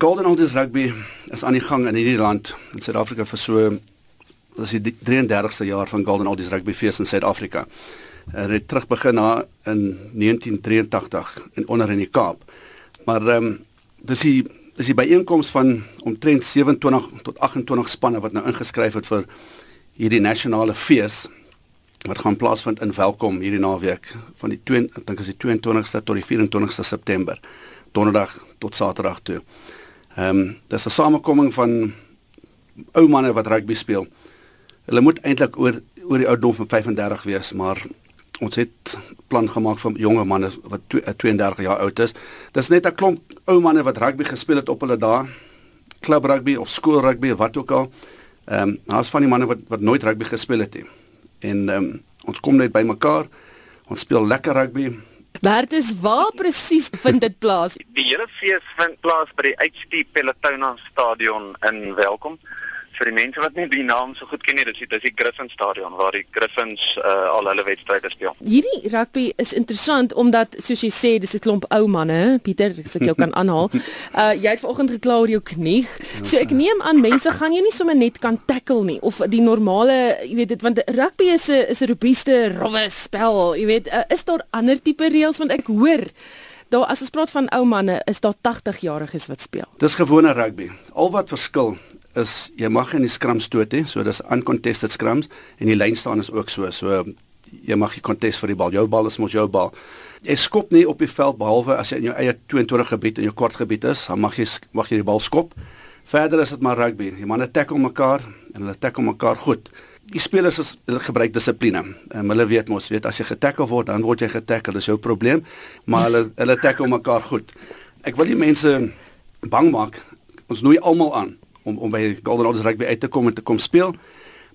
Golden Oldies rugby is aan die gang in hierdie land in Suid-Afrika vir so dis die 33ste jaar van Golden Oldies rugby fees in Suid-Afrika. Hulle het terug begin na in 1983 in onder in die Kaap. Maar ehm um, dis die dis die byeenkoms van omtrent 27 tot 28 spanne wat nou ingeskryf het vir hierdie nasionale fees wat gaan plaasvind in Welkom hierdie naweek van die 2 ek dink is die 22ste tot die 24ste September donderdag tot saterdag toe. Ehm um, dis 'n samekoming van ou manne wat rugby speel. Hulle moet eintlik oor oor die ouderdom van 35 wees, maar ons het plan gemaak vir jonger manne wat 32 eh, jaar oud is. Dis net 'n klomp ou manne wat rugby gespeel het op hulle dae. Klub rugby of skool rugby of wat ook al. Ehm um, daar's van die manne wat wat nooit rugby gespeel het nie. En ehm um, ons kom net bymekaar. Ons speel lekker rugby. Bertus, waar presies vind dit plaas? Die hele fees vind plaas by die HP Pelotona Stadion in Welkom vir die mense wat nie die naam so goed ken nie, dis dis die Griffin Stadion waar die Griffins uh, al hulle wedstryde speel. Hierdie rugby is interessant omdat soos jy sê, dis 'n klomp ou manne, Pieter, as ek jou kan aanhaal. Uh jy het vanoggend gekla oor jou knie. So ek neem aan mense gaan jou nie sommer net kan tackle nie of die normale, jy weet dit want rugby is 'n is 'n robuuste, rowwe spel, jy weet, uh, is daar ander tipe reëls want ek hoor Daar as ons praat van ou manne, is daar 80 jariges wat speel. Dis gewone rugby. Al wat verskil is jy mag in die scrum stoot hê, so dis uncontested scrums en die lyn staan is ook so. So jy mag nie contest vir die bal. Jou bal is mos jou bal. Jy skop nie op die veld behalwe as jy in jou eie 22 gebied in jou kort gebied is, dan mag jy mag jy die bal skop. Verder is dit maar rugby. Die manne tackle mekaar en hulle tackle mekaar goed. Die spelers is hulle gebruik dissipline. Um, hulle weet mos, weet as jy getackle word, dan word jy getackle, dis jou probleem, maar hulle hulle tackle mekaar goed. Ek wil die mense bang maak. Ons nooi almal aan om om by Golden Oldies rugby uit te kom en te kom speel.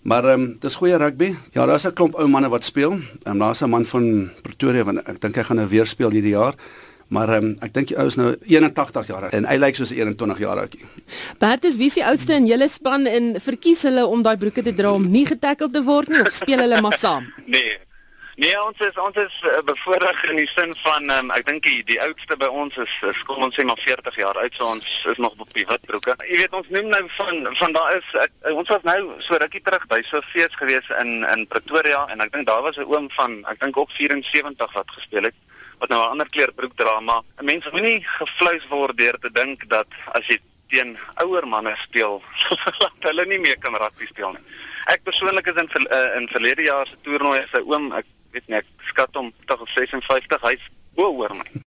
Maar ehm um, dis goeie rugby. Ja, daar's 'n klomp ou manne wat speel. Ehm um, daar's 'n man van Pretoria wat ek dink hy gaan nou weer speel hierdie jaar. Maar ehm um, ek dink die ou is nou 81 jaar en hy lyk soos 'n 21 jaar ouetjie. Bertus, wie is die oudste in julle span en verkies hulle om daai broeke te dra om nie getackle te word nie of speel hulle maar saam? Nee, Nee, ons is ons is uh, bevoordeel in die sin van um, ek dink die, die oudste by ons is, is kom ons sê maar 40 jaar oud, so ons is nog op die witbroeke. Jy weet ons noem nou van van daar is ek, ons was nou so rukkie terug by so fees gewees in in Pretoria en ek dink daar was 'n oom van ek dink ook 74 wat gespeel het wat nou 'n ander kleur broek dra, maar mense moenie gevleis word deur te dink dat as jy teen ouer manne speel, dat hulle nie meer kan rugby speel nie. Ek persoonlik is in uh, in verlede jaar se toernooi sy oom ek weet nie ek skat hom tog 56 hy's bo oor my